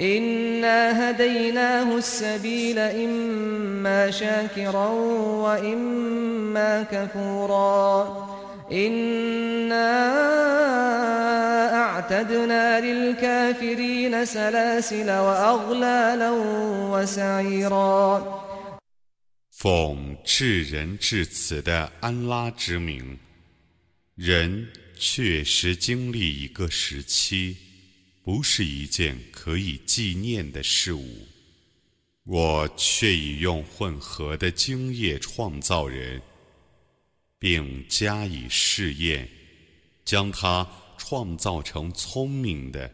إنا هديناه السبيل إما شاكرا وإما كفورا إنا أعتدنا للكافرين سلاسل وأغلالا وسعيرا 奉至仁至慈的安拉之名，人确实经历一个时期， 不是一件可以纪念的事物。我却已用混合的精液创造人，并加以试验，将他创造成聪明的。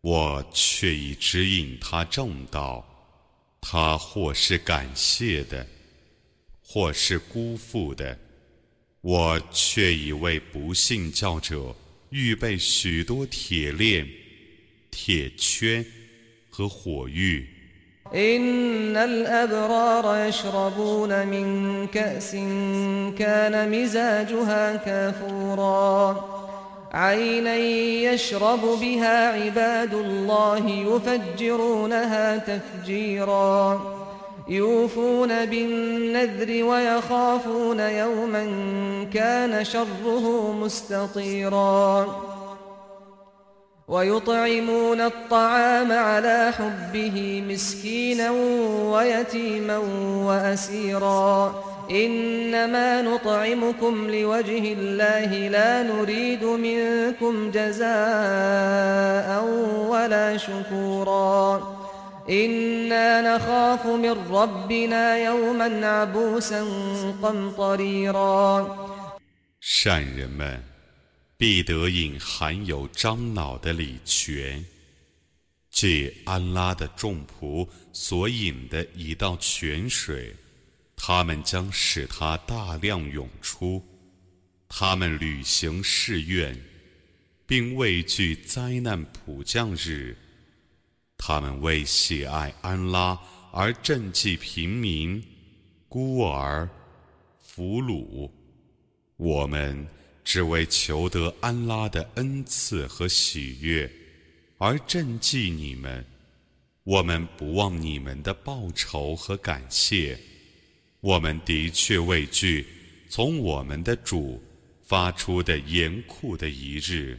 我却已指引他正道。他或是感谢的，或是辜负的，我却已为不信教者预备许多铁链、铁圈和火狱。عينا يشرب بها عباد الله يفجرونها تفجيرا يوفون بالنذر ويخافون يوما كان شره مستطيرا ويطعمون الطعام على حبه مسكينا ويتيما واسيرا إنما نطعمكم لوجه الله لا نريد منكم جزاء ولا شكورا إنا نخاف من ربنا يوما عبوسا قمطريرا 善人们 必得饮含有樟脑的礼泉，借安拉的众仆所饮的一道泉水。他们将使它大量涌出，他们履行誓愿，并畏惧灾难普降日。他们为喜爱安拉而赈济平民、孤儿、俘虏。我们只为求得安拉的恩赐和喜悦而赈济你们。我们不忘你们的报酬和感谢。我们的确畏惧从我们的主发出的严酷的一日。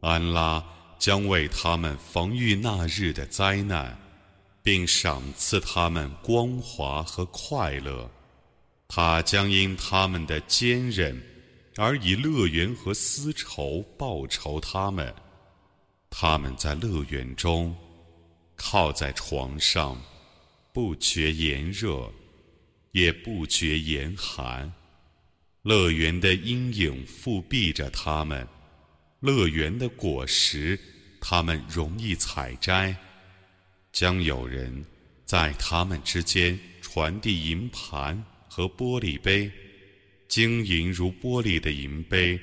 安拉将为他们防御那日的灾难，并赏赐他们光华和快乐。他将因他们的坚韧而以乐园和丝绸报酬他们。他们在乐园中靠在床上，不觉炎热，也不觉严寒。乐园的阴影覆庇着他们，乐园的果实他们容易采摘。将有人在他们之间传递银盘。和玻璃杯，晶莹如玻璃的银杯，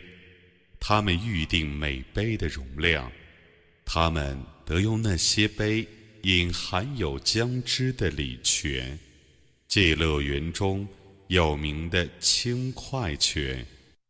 他们预定每杯的容量，他们得用那些杯饮含有姜汁的礼泉，即乐园中有名的轻快泉。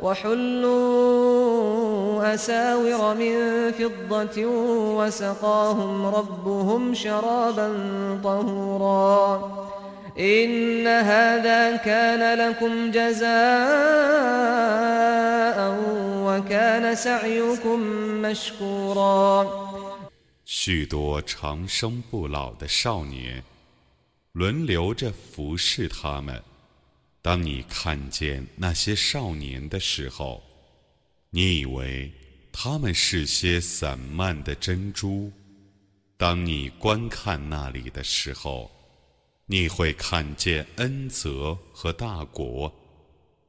وحلوا أساور من فضة وسقاهم ربهم شرابا طهورا إن هذا كان لكم جزاء وكان سعيكم مشكورا 许多长生不老的少年，轮流着服侍他们。 当你看见那些少年的时候，你以为他们是些散漫的珍珠；当你观看那里的时候，你会看见恩泽和大国。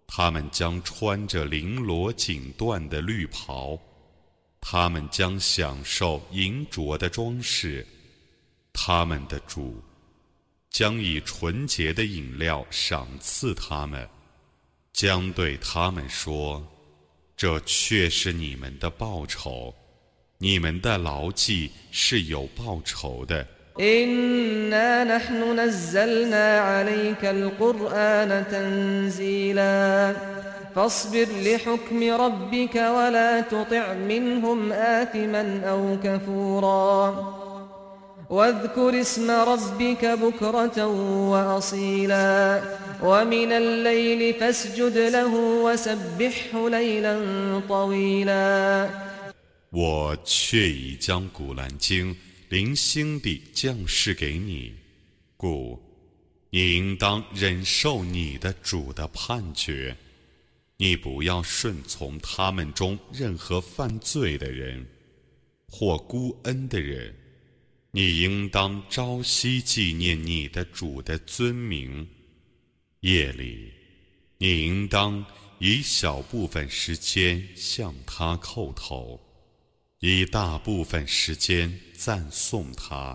他们将穿着绫罗锦缎的绿袍，他们将享受银镯的装饰，他们的主。将以纯洁的饮料赏赐他们，将对他们说：“这却是你们的报酬，你们的牢记是有报酬的。” واذكر اسم ربك بكرة وأصيلا ومن الليل فاسجد له وسبحه ليلا طويلا 我却已将古兰经零星地降示给你，故你应当忍受你的主的判决。你不要顺从他们中任何犯罪的人或孤恩的人。 你应当朝夕纪念你的主的尊名。夜里，你应当以小部分时间向他叩头，以大部分时间赞颂他。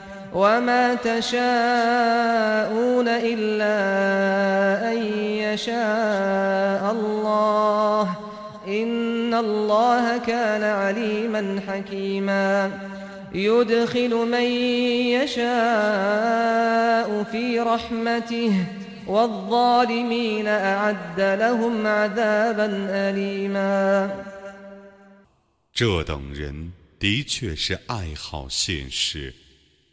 وما تشاءون إلا أن يشاء الله إن الله كان عليما حكيما يدخل من يشاء في رحمته والظالمين أعد لهم عذابا أليما 这等人的确是爱好现实。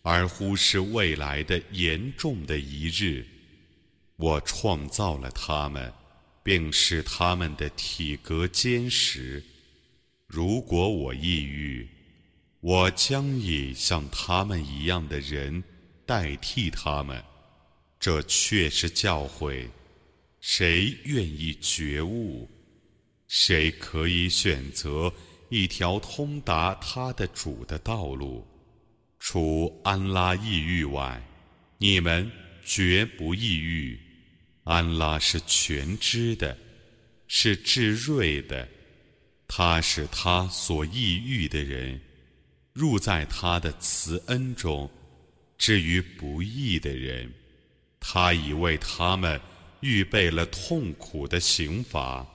而忽视未来的严重的一日，我创造了他们，并使他们的体格坚实。如果我抑郁，我将以像他们一样的人代替他们。这却是教诲。谁愿意觉悟？谁可以选择一条通达他的主的道路？除安拉抑郁外，你们绝不抑郁。安拉是全知的，是至睿的。他是他所抑郁的人，入在他的慈恩中。至于不义的人，他已为他们预备了痛苦的刑罚。